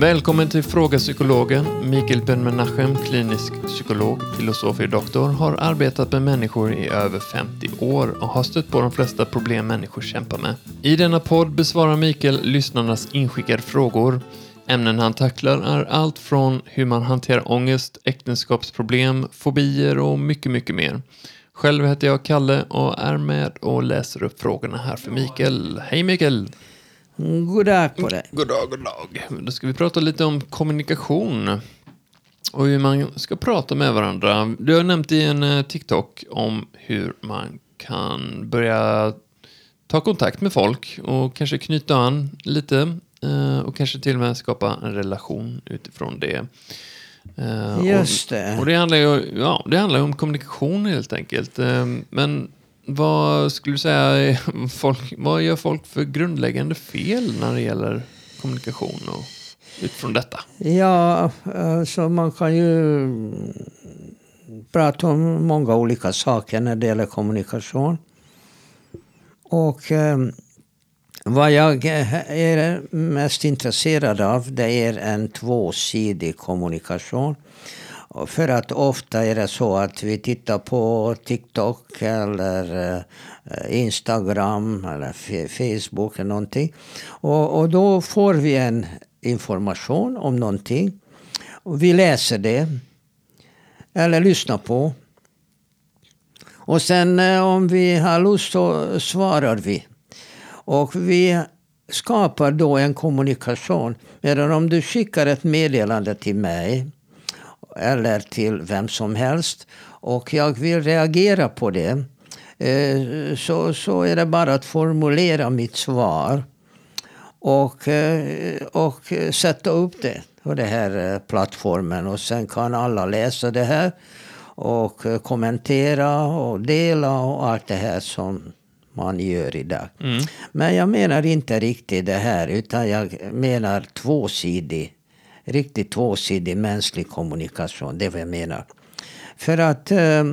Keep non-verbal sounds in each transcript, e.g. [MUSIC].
Välkommen till Fråga Psykologen. Mikael Ben-Menachem, klinisk psykolog, filosofie doktor, har arbetat med människor i över 50 år och har stött på de flesta problem människor kämpar med. I denna podd besvarar Mikael lyssnarnas inskickade frågor. Ämnen han tacklar är allt från hur man hanterar ångest, äktenskapsproblem, fobier och mycket, mycket mer. Själv heter jag Kalle och är med och läser upp frågorna här för Mikael. Hej Mikael! God dag på dig. God dag, god dag. Då ska vi prata lite om kommunikation. Och hur man ska prata med varandra. Du har nämnt i en eh, TikTok om hur man kan börja ta kontakt med folk och kanske knyta an lite. eh, Och kanske till och med skapa en relation utifrån det. Eh, Just och, det. och det handlar ju ja, det handlar om kommunikation helt enkelt. Men vad skulle du säga, [LAUGHS] folk, vad gör folk för grundläggande fel när det gäller kommunikation och utifrån detta? Ja, alltså man kan ju prata om många olika saker när det gäller kommunikation. Och eh, vad jag eh, är mest intresserad av det är en tvåsidig kommunikation. För att ofta är det så att vi tittar på TikTok eller eh, Instagram eller Facebook eller någonting. Och, och då får vi en information om någonting. Och vi läser det. Eller lyssnar på. Och sen eh, om vi har lust så svarar vi. Och vi skapar då en kommunikation. Medan om du skickar ett meddelande till mig eller till vem som helst och jag vill reagera på det eh, så, så är det bara att formulera mitt svar och, eh, och sätta upp det på den här eh, plattformen. Och sen kan alla läsa det här och kommentera och dela och allt det här som man gör idag. Men jag menar inte riktigt det här utan jag menar tvåsidig, riktigt tvåsidig mänsklig kommunikation. Det är vad jag menar. För att eh,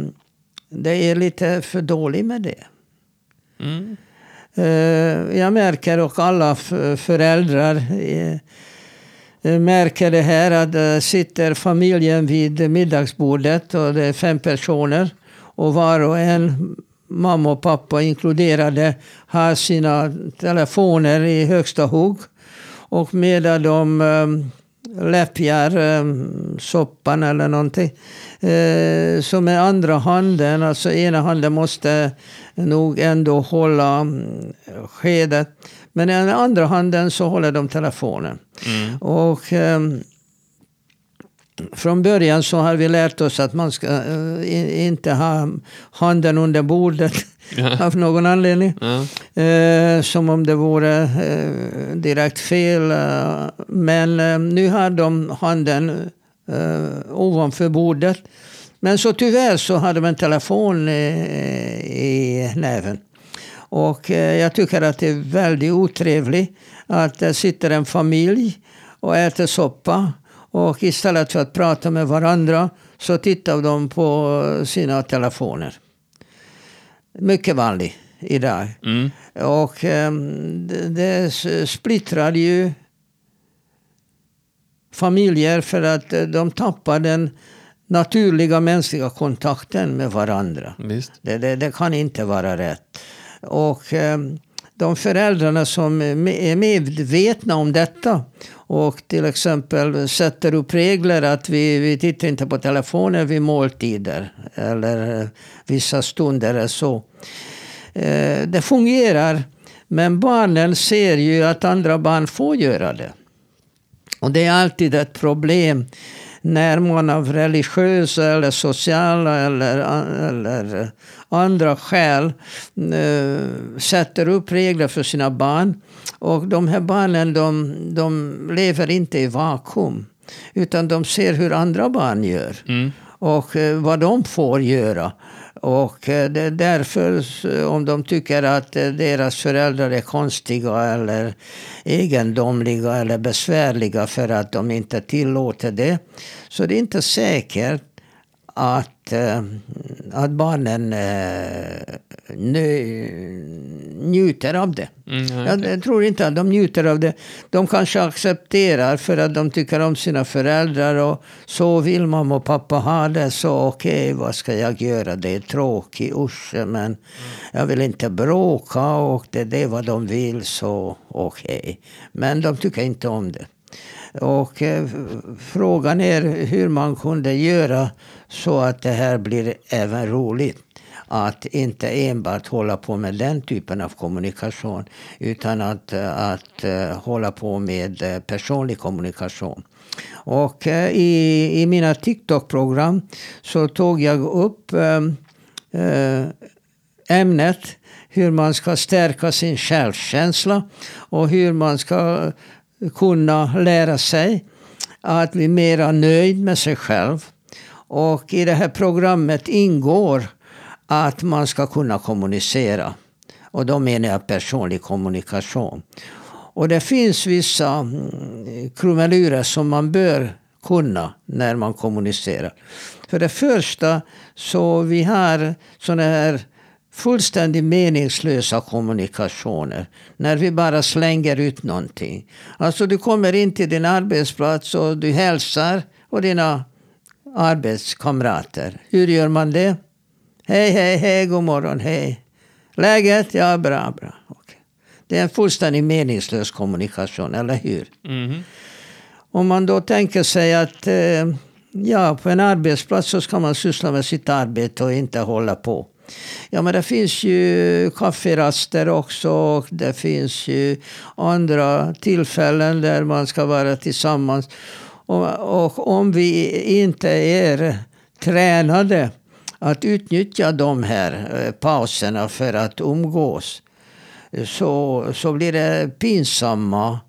det är lite för dåligt med det. Mm. Eh, jag märker och alla föräldrar eh, eh, märker det här att eh, sitter familjen vid middagsbordet och det är fem personer och var och en, mamma och pappa inkluderade, har sina telefoner i högsta hugg. Och medan de um, läppjar um, soppan eller någonting. Eh, så med andra handen, alltså ena handen måste nog ändå hålla mm, skedet. Men den andra handen så håller de telefonen. Mm. Och ehm, från början så har vi lärt oss att man ska i- inte ha handen under bordet Ja. [LAUGHS] av någon anledning. Ja. Eh, som om det vore eh, direkt fel. Men nu har de handen ovanför bordet. Men så tyvärr så har de en telefon i näven. Och jag tycker att det är väldigt otrevligt att det sitter en familj och äter soppa. Och istället för att prata med varandra så tittar de på sina telefoner. Mycket vanligt idag. Mm. Och ehm, det, splittrar ju familjer för att eh, de tappar den naturliga mänskliga kontakten med varandra. Det, det, det kan inte vara rätt. Och ehm, de föräldrarna som är medvetna om detta och till exempel sätter upp regler att vi, vi tittar inte på telefoner vid måltider eller vissa stunder eller så. Eh, det fungerar, men barnen ser ju att andra barn får göra det. Och det är alltid ett problem när man av religiösa eller sociala eller, eller andra skäl eh, sätter upp regler för sina barn. Och de här barnen de, de lever inte i vakuum. Utan de ser hur andra barn gör. Mm. Och eh, vad de får göra. Och eh, det är därför, om de tycker att eh, deras föräldrar är konstiga eller egendomliga eller besvärliga för att de inte tillåter det, så det är inte säkert att, eh, att barnen eh, njuter av det. Mm, ja, Jag, jag tror inte att de njuter av det. De kanske accepterar för att de tycker om sina föräldrar och så vill mamma och pappa ha det. Så okej, okay, vad ska jag göra? Det är tråkigt, usch, men jag vill inte bråka och det, det är vad de vill, så okej. Okay. Men de tycker inte om det. Och eh, frågan är hur man kunde göra så att det här blir även roligt. Att inte enbart hålla på med den typen av kommunikation utan att, att eh, hålla på med eh, personlig kommunikation. Och eh, i, i mina TikTok-program så tog jag upp ehm, ämnet hur man ska stärka sin självkänsla och hur man ska kunna lära sig att bli mera nöjd med sig själv. Och i det här programmet ingår att man ska kunna kommunicera. Och då menar jag personlig kommunikation. Och det finns vissa mm, krumelurer som man bör kunna när man kommunicerar. För det första så vi har sådana här fullständigt meningslösa kommunikationer. När vi bara slänger ut någonting. Alltså du kommer in till din arbetsplats och du hälsar och dina arbetskamrater. Hur gör man det? Hej, hej, hej, god morgon, hej. Läget? Ja, bra, bra. Okay. Det är en fullständigt meningslös kommunikation, eller hur? Mm. Om man då tänker sig att eh, ja, på en arbetsplats så ska man syssla med sitt arbete och inte hålla på. Ja, men det finns ju kafferaster också och det finns ju andra tillfällen där man ska vara tillsammans. Och, och om vi inte är tränade att utnyttja de här eh, pauserna för att umgås så, så blir det pinsamma,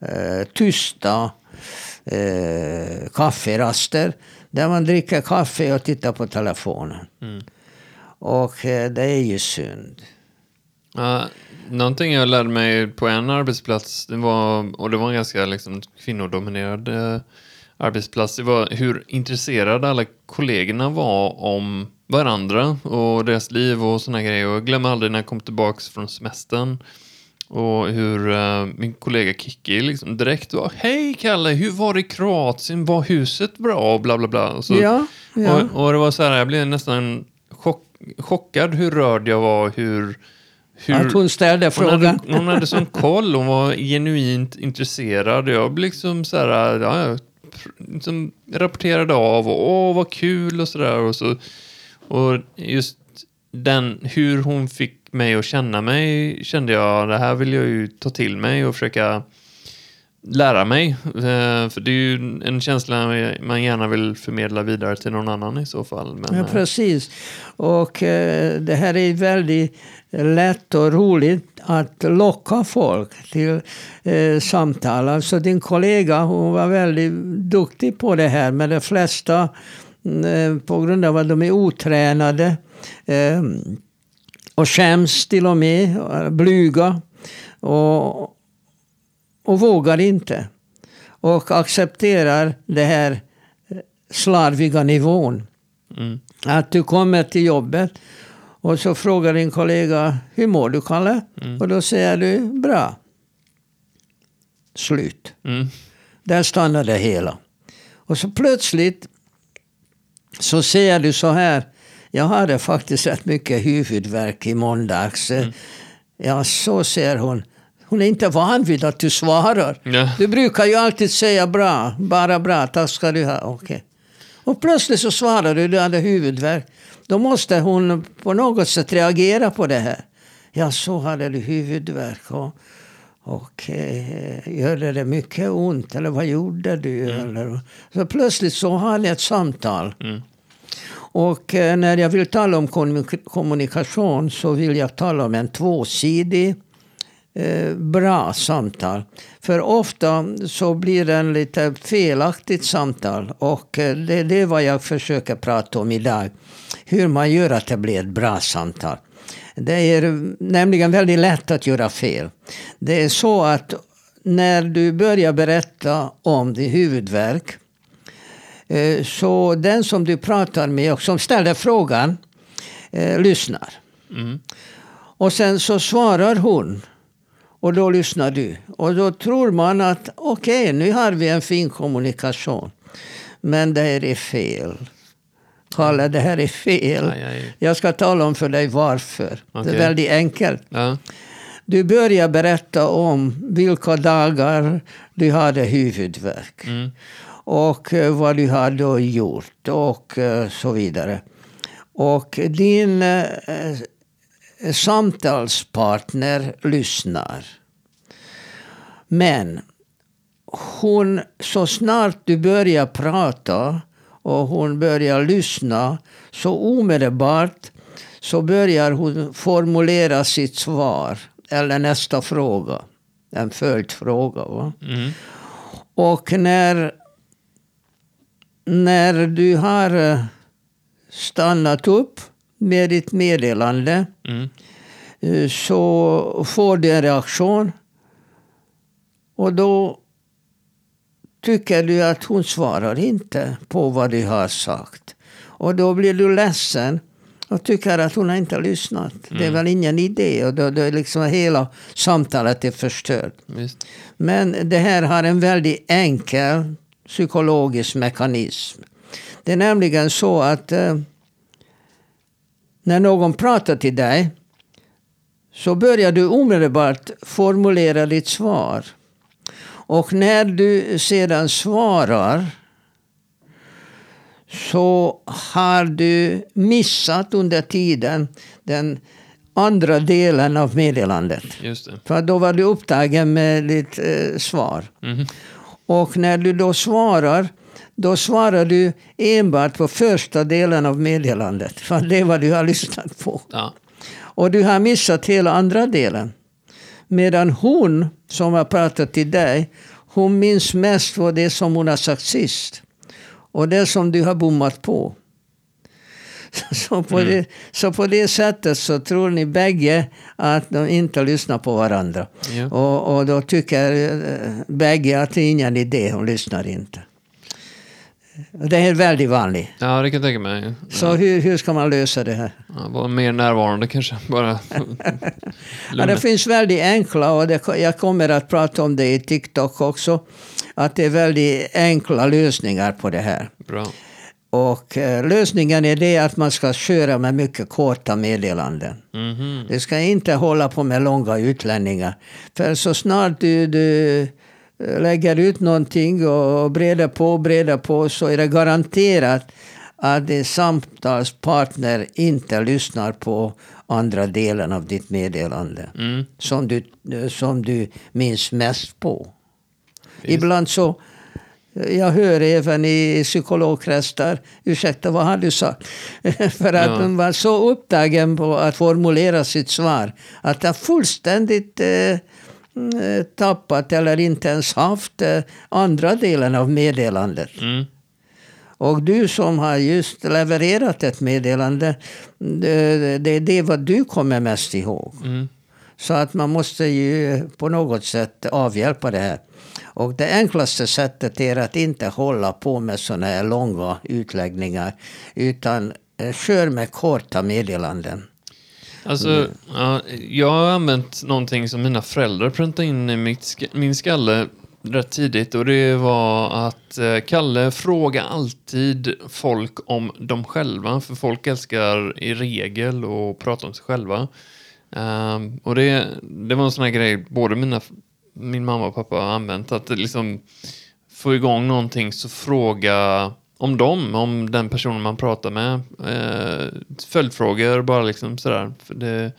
eh, tysta eh, kafferaster där man dricker kaffe och tittar på telefonen. Mm. Och eh, det är ju synd. Ja, någonting jag lärde mig på en arbetsplats, det var, och det var en ganska liksom, kvinnodominerad eh, arbetsplats, det var hur intresserade alla kollegorna var om varandra och deras liv och såna grejer. Och jag glömmer aldrig när jag kom tillbaka från semestern och hur uh, min kollega Kiki liksom direkt var Hej Kalle, hur var det i Kroatien? Var huset bra? Och bla bla bla. Och, så, Ja, ja. och, och det var så här, jag blev nästan chockad hur rörd jag var, hur... hur Att hon ställde hon frågan. hade, hon hade sån koll, hon var genuint intresserad. Jag blev liksom så här, ja, liksom rapporterade av och åh vad kul och sådär. Och, så, och just den, hur hon fick mig att känna mig kände jag, det här vill jag ju ta till mig och försöka lära mig. Eh, För det är ju en känsla man gärna vill förmedla vidare till någon annan i så fall. Men, Ja, eh, precis. Och eh, det här är väldigt lätt och roligt att locka folk till samtal. Alltså din kollega hon var väldigt duktig på det här. Men de flesta, mm, på grund av att de är otränade och skäms till och med, blyga och, och vågar inte. Och accepterar det här eh, slarviga nivån. mm, Att du kommer till jobbet och så frågar din kollega Hur mår du Kalle? Mm. Och då säger du bra. Slut. mm, Där stannar det hela. Och så plötsligt så säger du så här. Jag hade faktiskt rätt mycket huvudvärk i måndags. Mm. Ja, så säger hon. Hon är inte van vid att du svarar. ja, Du brukar ju alltid säga bra, bara bra, tack ska du ha. Okej. Och plötsligt så svarar du, du hade huvudvärk. Då måste hon på något sätt reagera på det här. Ja, så hade du huvudvärk. Och, och eh, gjorde det mycket ont? Eller vad gjorde du? Eller, så plötsligt så har ni ett samtal. mm, Och eh, när jag vill tala om kommunik- kommunikation så vill jag tala om en tvåsidig eh, bra samtal. För ofta så blir det en lite felaktigt samtal. Och eh, det, det är vad jag försöker prata om idag. Hur man gör att det blir ett bra samtal. Det är nämligen väldigt lätt att göra fel. Det är så att när du börjar berätta om din huvudvärk Eh, Så den som du pratar med och som ställer frågan lyssnar. Mm. Och sen så svarar hon. Och då lyssnar du. Och då tror man att okej, okay, nu har vi en fin kommunikation. Men det här är fel. Kalle, det här är fel. Aj, aj. Jag ska tala om för dig varför. Det Okej. är väldigt enkelt. Ja. Du börjar berätta om vilka dagar du hade huvudvärk. Mm. Och eh, vad du har då gjort och eh, så vidare. Och din eh, samtalspartner lyssnar. Men hon, så snart du börjar prata och hon börjar lyssna så omedelbart så börjar hon formulera sitt svar eller nästa fråga. En följdfråga. Va? Mm. Och när, när du har eh, stannat upp med ditt meddelande Mm. eh, så får du en reaktion. Och då tycker du att hon svarar inte på vad du har sagt. Och då blir du ledsen och tycker att hon har inte lyssnat. Det är väl ingen idé. Och då, då är liksom hela samtalet är förstört. Visst. Men det här har en väldigt enkel psykologisk mekanism. Det är nämligen så att eh, när någon pratar till dig så börjar du omedelbart formulera ditt svar. Och när du sedan svarar så har du missat under tiden den andra delen av meddelandet. För då var du upptagen med ditt eh, svar. Mhm. Och när du då svarar, då svarar du enbart på första delen av meddelandet. För det är vad du har lyssnat på. Ja. Och du har missat hela andra delen. Medan hon som har pratat till dig, hon minns mest vad det som hon har sagt sist. Och det som du har bommat på. [LAUGHS] Så på, det, så på det sättet så tror ni bägge att de inte lyssnar på varandra. Ja. Och, och då tycker eh, bägge att det är ingen idé, hon lyssnar inte. Det är väldigt vanligt. ja, det kan jag tänka mig. Så hur, hur ska man lösa det här? Ja, vara mer närvarande kanske. Bara [LAUGHS] Ja, det finns väldigt enkla, och det, jag kommer att prata om det i TikTok också, att det är väldigt enkla lösningar på det här. Bra. Och eh, lösningen är det att man ska köra med mycket korta meddelanden. Mhm. Du ska inte hålla på med långa utländningar. För så snart du, du eh, lägger ut någonting och breder på, breder på så är det garanterat att din samtalspartner inte lyssnar på andra delen av ditt meddelande. Mm. Som du, som du minns mest på. Visst. Ibland så, jag hör även i psykologkretsar, ursäkta vad har du sagt? [LAUGHS] För att Ja. de var så upptagen på att formulera sitt svar att de fullständigt eh, tappat eller inte ens haft eh, andra delen av meddelandet. Mm. Och du som har just levererat ett meddelande, det, det är det vad du kommer mest ihåg. Mm. Så att man måste ju på något sätt avhjälpa det här. Och det enklaste sättet är att inte hålla på med sådana här långa utläggningar. Utan eh, kör med korta meddelanden. Alltså, ja, jag har använt någonting som mina föräldrar präntade in i mitt sk- min skalle rätt tidigt och det var att eh, Kalle fråga alltid folk om dem själva, för folk älskar i regel att prata om sig själva. Ehm, och det, det var en sån här grej, både mina, min mamma och pappa har använt, att liksom få igång någonting så fråga om dem, om den personen man pratar med. Eh, följdfrågor, bara liksom sådär. För det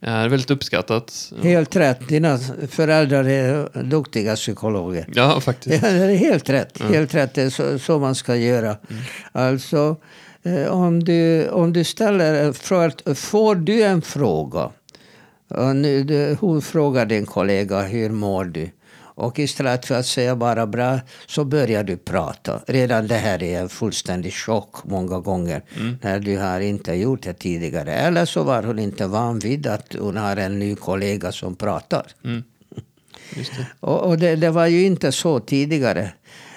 är väldigt uppskattat. Helt rätt. Dina föräldrar är duktiga psykologer. Ja, faktiskt. [LAUGHS] Ja, det är helt rätt. Helt rätt. Det är så, så man ska göra. Alltså, eh, om, du, om du ställer fråga, får du en fråga. Och nu, du, hon frågar din kollega, hur mår du? Och istället för att säga bara bra, så börjar du prata. Redan det här är en fullständig chock många gånger. När du har inte gjort det tidigare. Eller så var hon inte van vid att hon har en ny kollega som pratar. Mm. Det. [LAUGHS] Och, och det, det var ju inte så tidigare.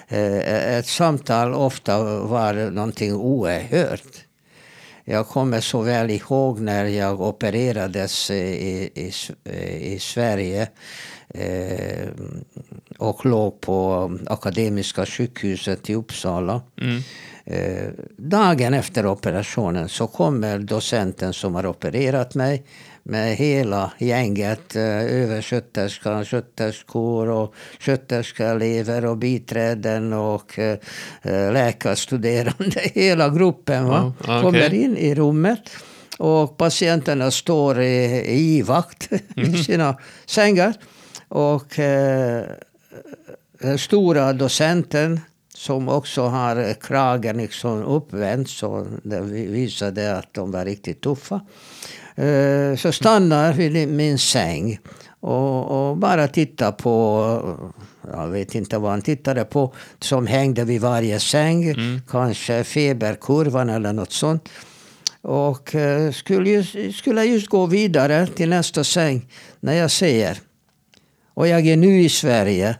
Eh, ett samtal ofta var någonting oerhört. jag kommer så väl ihåg när jag opererades i, i, i Sverige eh, och låg på Akademiska sjukhuset i Uppsala. Mm. Eh, dagen efter operationen så kommer docenten som har opererat mig med hela gänget, eh, översköterska, sköterskor och sköterskeelever och biträden och eh, läkarstuderande. [LAUGHS] Hela gruppen va? Ja, okej. kommer in i rummet. Och patienterna står i, i vakt [LAUGHS] i sina sängar. Och eh, den stora docenten som också har kragen liksom uppvänd så det visade att de var riktigt tuffa. Eh, Så stannar vid min säng och, och bara tittar på, jag vet inte vad han tittade på, som hängde vid varje säng. Kanske feberkurvan eller något sånt. Och eh, skulle, just, skulle just gå vidare till nästa säng när jag säger och jag är nu i Sverige.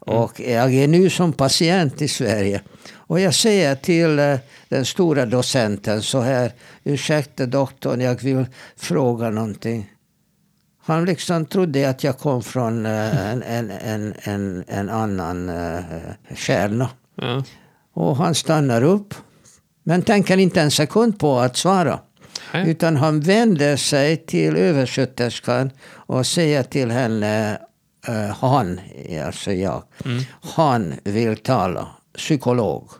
Och jag är nu som patient i Sverige. Och jag säger till eh, den stora docenten så här. Ursäkta doktorn, jag vill fråga någonting. Han liksom trodde att jag kom från eh, en, en, en, en, en annan eh, kärna. Ja. Och han stannar upp. Men tänker inte en sekund på att svara. Nej. Utan han vänder sig till översköterskan och säger till henne, eh, han, alltså jag, han vill tala, psykolog.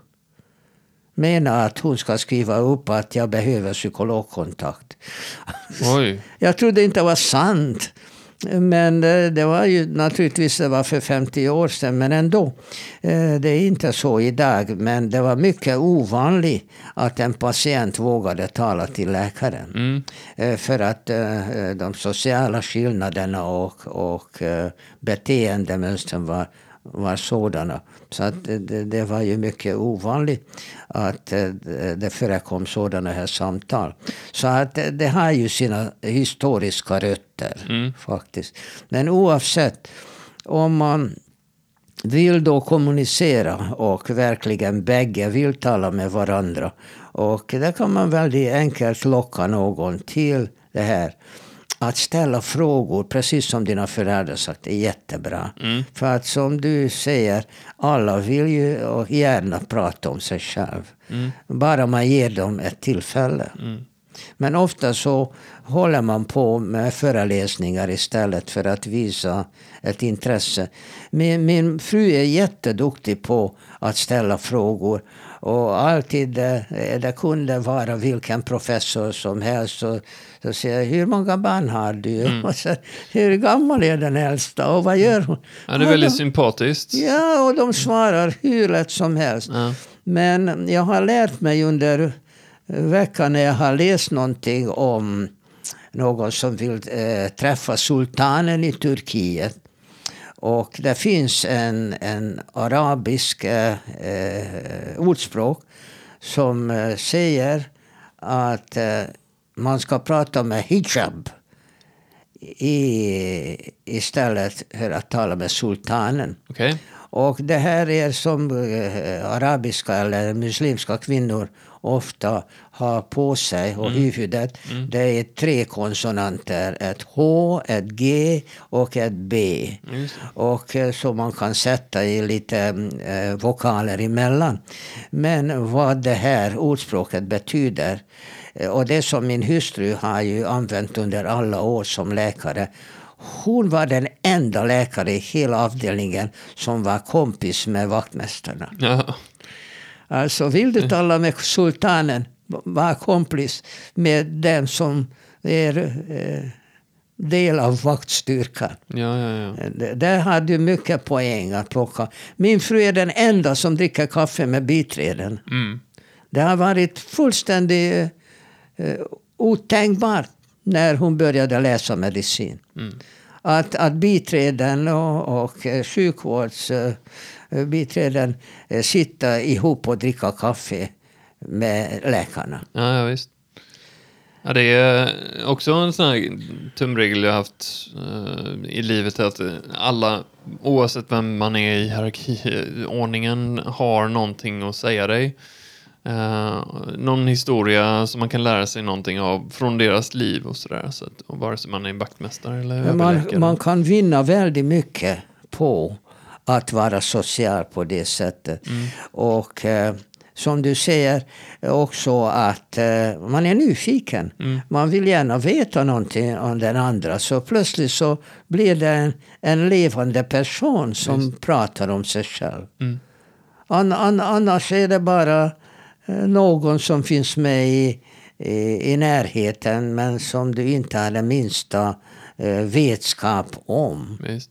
Menar att hon ska skriva upp att jag behöver psykologkontakt. Oj. [LAUGHS] Jag trodde inte det var sant. Men eh, det var ju naturligtvis det var för 50 år sedan, men ändå. Eh, Det är inte så idag, men det var mycket ovanligt att en patient vågade tala till läkaren. Mm. Eh, För att de sociala skillnaderna och, och beteendemönstren var, var sådana. Så att det, det- var ju mycket ovanligt att eh, det förekom sådana här samtal. Så att det, det har ju sina historiska rötter faktiskt. Men oavsett, om man vill då kommunicera och verkligen bägge vill tala med varandra. Och där kan man väldigt enkelt locka någon till det här. Att ställa frågor, precis som dina föräldrar sagt, är jättebra. För att som du säger, alla vill ju och gärna prata om sig själv. Bara man ger dem ett tillfälle. Men ofta så håller man på med föreläsningar istället för att visa ett intresse. Min, min fru är jätteduktig på att ställa frågor. Och alltid, eh, det kunde vara vilken professor som helst. Så, så säger jag, hur många barn har du? [LAUGHS] Och så, hur gammal är den äldsta? Och vad gör hon? Ja, det är väldigt sympatiskt. Ja, och de svarar hur lätt som helst. Ja. Men jag har lärt mig under veckan när jag har läst någonting om någon som vill eh, träffa sultanen i Turkiet. Och det finns en, en arabisk eh, ordspråk som eh, säger att eh, man ska prata med hijab i, istället för att tala med sultanen. Okej. Och det här är som eh, arabiska eller muslimska kvinnor ofta har på sig och huvudet. Det är tre konsonanter. Ett H, ett G och ett B. Just Och eh, så man kan sätta i lite eh, vokaler emellan. Men vad det här ordspråket betyder eh, och det som min hustru har ju använt under alla år som läkare. Hon var den enda läkare i hela avdelningen som var kompis med vaktmästarna. Ja. Alltså vill du tala med sultanen, var kompis med den som är eh, del av vaktstyrkan. Ja, ja, ja. Det- Där har du mycket poäng att plocka. Min fru är den enda som dricker kaffe med biträden. Mm. Det har varit fullständigt eh, otänkbart när hon började läsa medicin. Att, att biträden och, och eh, sjukvårdsbiträden eh, sitta ihop och dricka kaffe med läkarna. Ja, ja, visst. Ja, det är också en sån här tumregel jag haft eh, i livet att alla, oavsett vem man är i hierarkiordningen, har någonting att säga dig. eh, någon historia som man kan lära sig någonting av från deras liv och sådär. Så att, och vare sig man är vaktmästare eller Men man, man kan vinna väldigt mycket på att vara social på det sättet. Och eh, som du säger också att eh, man är nyfiken. Man vill gärna veta någonting om den andra. Så plötsligt så blir det en, en levande person som pratar om sig själv. Mm. An, an, annars är det bara eh, någon som finns med i, i, i närheten men som du inte har den minsta eh, vetskap om. Visst.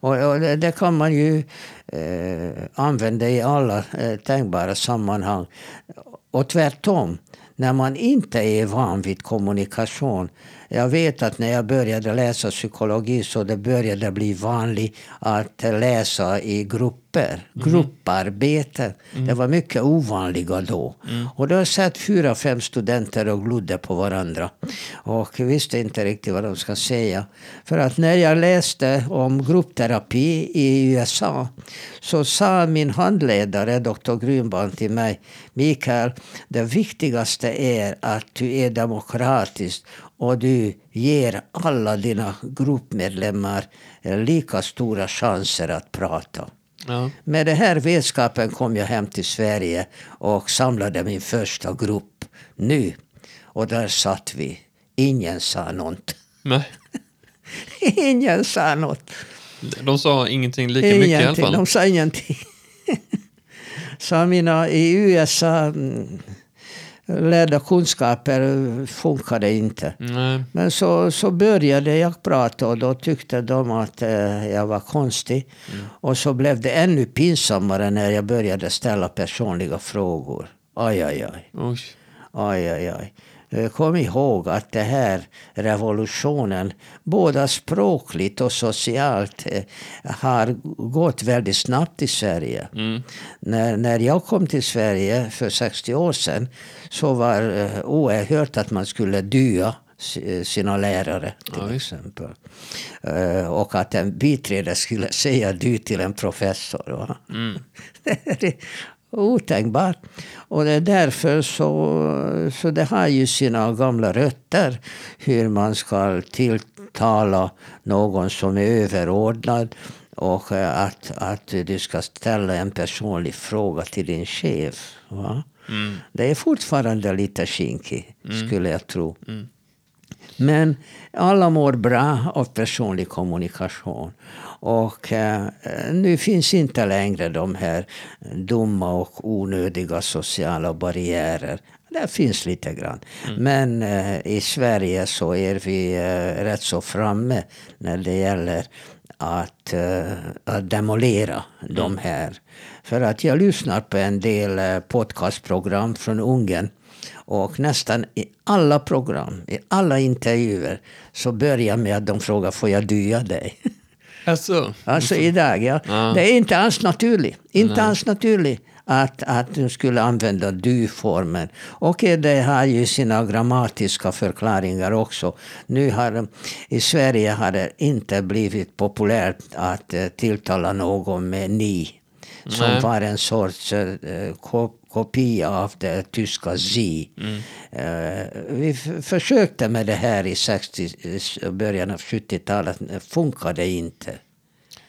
Och, och det, det kan man ju eh, använda i alla eh, tänkbara sammanhang. Och tvärtom, när man inte är van vid kommunikation. Jag vet att när jag började läsa psykologi så det började bli vanligt att läsa i grupper, grupparbete. Det var mycket ovanliga då. Och då sett fyra, fem studenter och glodde på varandra. Och visste inte riktigt vad de ska säga. För att när jag läste om gruppterapi i USA så sa min handledare, Dr. Grünbaum, till mig Mikael, det viktigaste är att du är demokratisk och du ger alla dina gruppmedlemmar eh, lika stora chanser att prata. Ja. Med den här vetskapen kom jag hem till Sverige och samlade min första grupp nu. Och där satt vi. Ingen sa något. Nej. [LAUGHS] Ingen sa något. De sa ingenting lika mycket i alla Ingenting. fall. De sa ingenting. [LAUGHS] Så mina i USA mm, lärda kunskaper funkade inte. Nej. Men så, så började jag prata och då tyckte de att eh, jag var konstig. Och så blev det ännu pinsammare när jag började ställa personliga frågor. Aj, aj, aj. Oj. Aj, aj, aj. Eh, Kom ihåg att det här revolutionen, både språkligt och socialt, eh, har gått väldigt snabbt i Sverige. Mm. När, när jag kom till Sverige för 60 år sedan så var det oerhört att man skulle si- sina lärare till Ja, exempel. Eh, Och att en biträde skulle [LAUGHS] säga du till en professor. Mm. [LAUGHS] Otänkbart. Och det är därför så, så det har ju sina gamla rötter. Hur man ska tilltala någon som är överordnad. Och att, att du ska ställa en personlig fråga till din chef. Mm. Det är fortfarande lite kinky, skulle jag tro. Men alla mår bra av personlig kommunikation. Och eh, nu finns inte längre de här dumma och onödiga sociala barriärer. Det finns lite grann. Men eh, i Sverige så är vi eh, rätt så framme när det gäller att, eh, att demolera de här. För att jag lyssnar på en del eh, podcastprogram från Ungern. Och nästan i alla program, i alla intervjuer, så börjar med att de frågar får jag dya dig? [LAUGHS] Alltså, Alltså idag, ja. Ja. Det är inte alls naturligt. Inte alls naturligt att, att du skulle använda du-formen. Okej, det har ju sina grammatiska förklaringar också. Nu har, I Sverige har det inte blivit populärt att eh, tilltala någon med ni. Som Nej. var en sorts eh, ko- kopia av det tyska Sie. Eh, vi försökte med det här i 60, eh, början av 70-talet. Det funkade inte.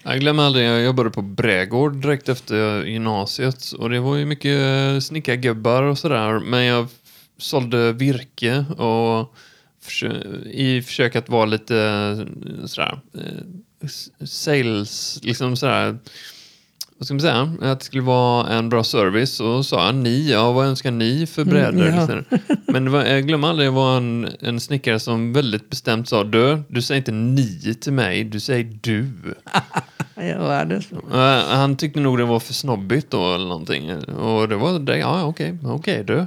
jag glömmer aldrig, jag jobbade på Brädgård direkt efter gymnasiet. Och det var ju mycket eh, snickargubbar och sådär. Men jag sålde virke och i försök att vara lite eh, sådär, sales, liksom sådär, vad ska man säga, att det skulle vara en bra service. Så sa jag ni, ja vad önskar ni för brädor? ja. Liksom. Men det var, jag glömmer aldrig, det var en, en snickare som väldigt bestämt sa, du, du säger inte ni till mig, du säger du. [LAUGHS] Ja, det så? Han tyckte nog det var för snobbigt då eller någonting. Och det var det, ja okej, okej du.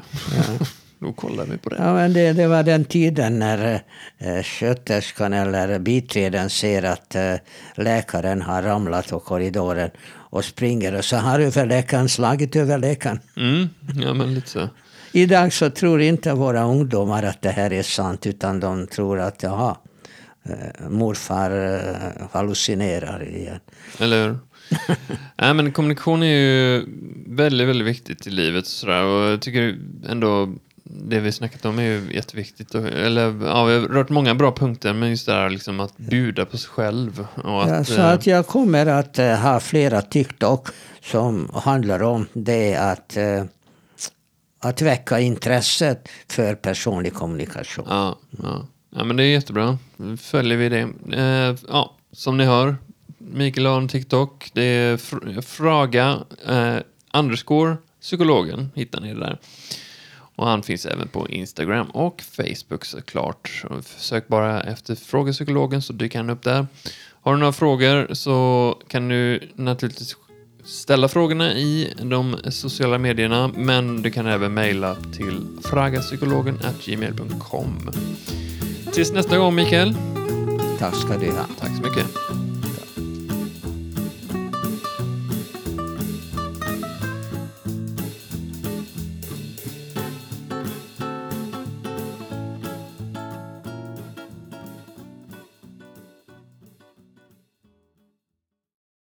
[LAUGHS] då kollar vi på det. Ja, men det, det var den tiden när eh, sköterskan eller biträden ser att eh, läkaren har ramlat på korridoren och springer och så har överläkaren slagit överläkaren. Mm, ja men lite så. Idag så tror inte våra ungdomar att det här är sant utan de tror att jaha, eh, morfar eh, hallucinerar igen. Eller hur? [LAUGHS] Nej, men kommunikation är ju väldigt, väldigt viktigt i livet. Sådär. Och jag tycker ändå det vi snackat om är ju jätteviktigt. Eller, ja, vi har rört många bra punkter, men just det här liksom att bjuda på sig själv. Och att, Ja, så eh, att jag kommer att eh, ha flera TikTok som handlar om det att, eh, att väcka intresset för personlig kommunikation. Ja, ja. ja, men det är jättebra. Nu följer vi det. Ja, som ni hör, Mikael har en TikTok. Det är fr- Fraga eh, underscore psykologen, hittar ni där. Och han finns även på Instagram och Facebook såklart. Så Sök bara efter Fråga Psykologen så dyker han upp där. Har du några frågor så kan du naturligtvis ställa frågorna i de sociala medierna men du kan även mejla till fragapsykologen@gmail.com. Tills nästa gång Mikael. Tack ska du ha. Tack så mycket.